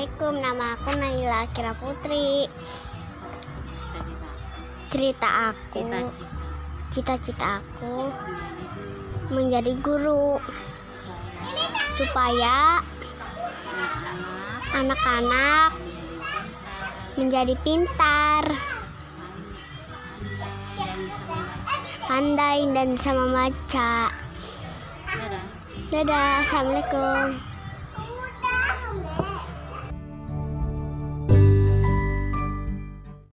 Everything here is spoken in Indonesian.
Assalamualaikum, nama aku Naila Kira Putri. Cerita aku, cita-cita aku menjadi guru supaya anak-anak menjadi pintar, pandai dan bisa membaca. Dadah, assalamualaikum.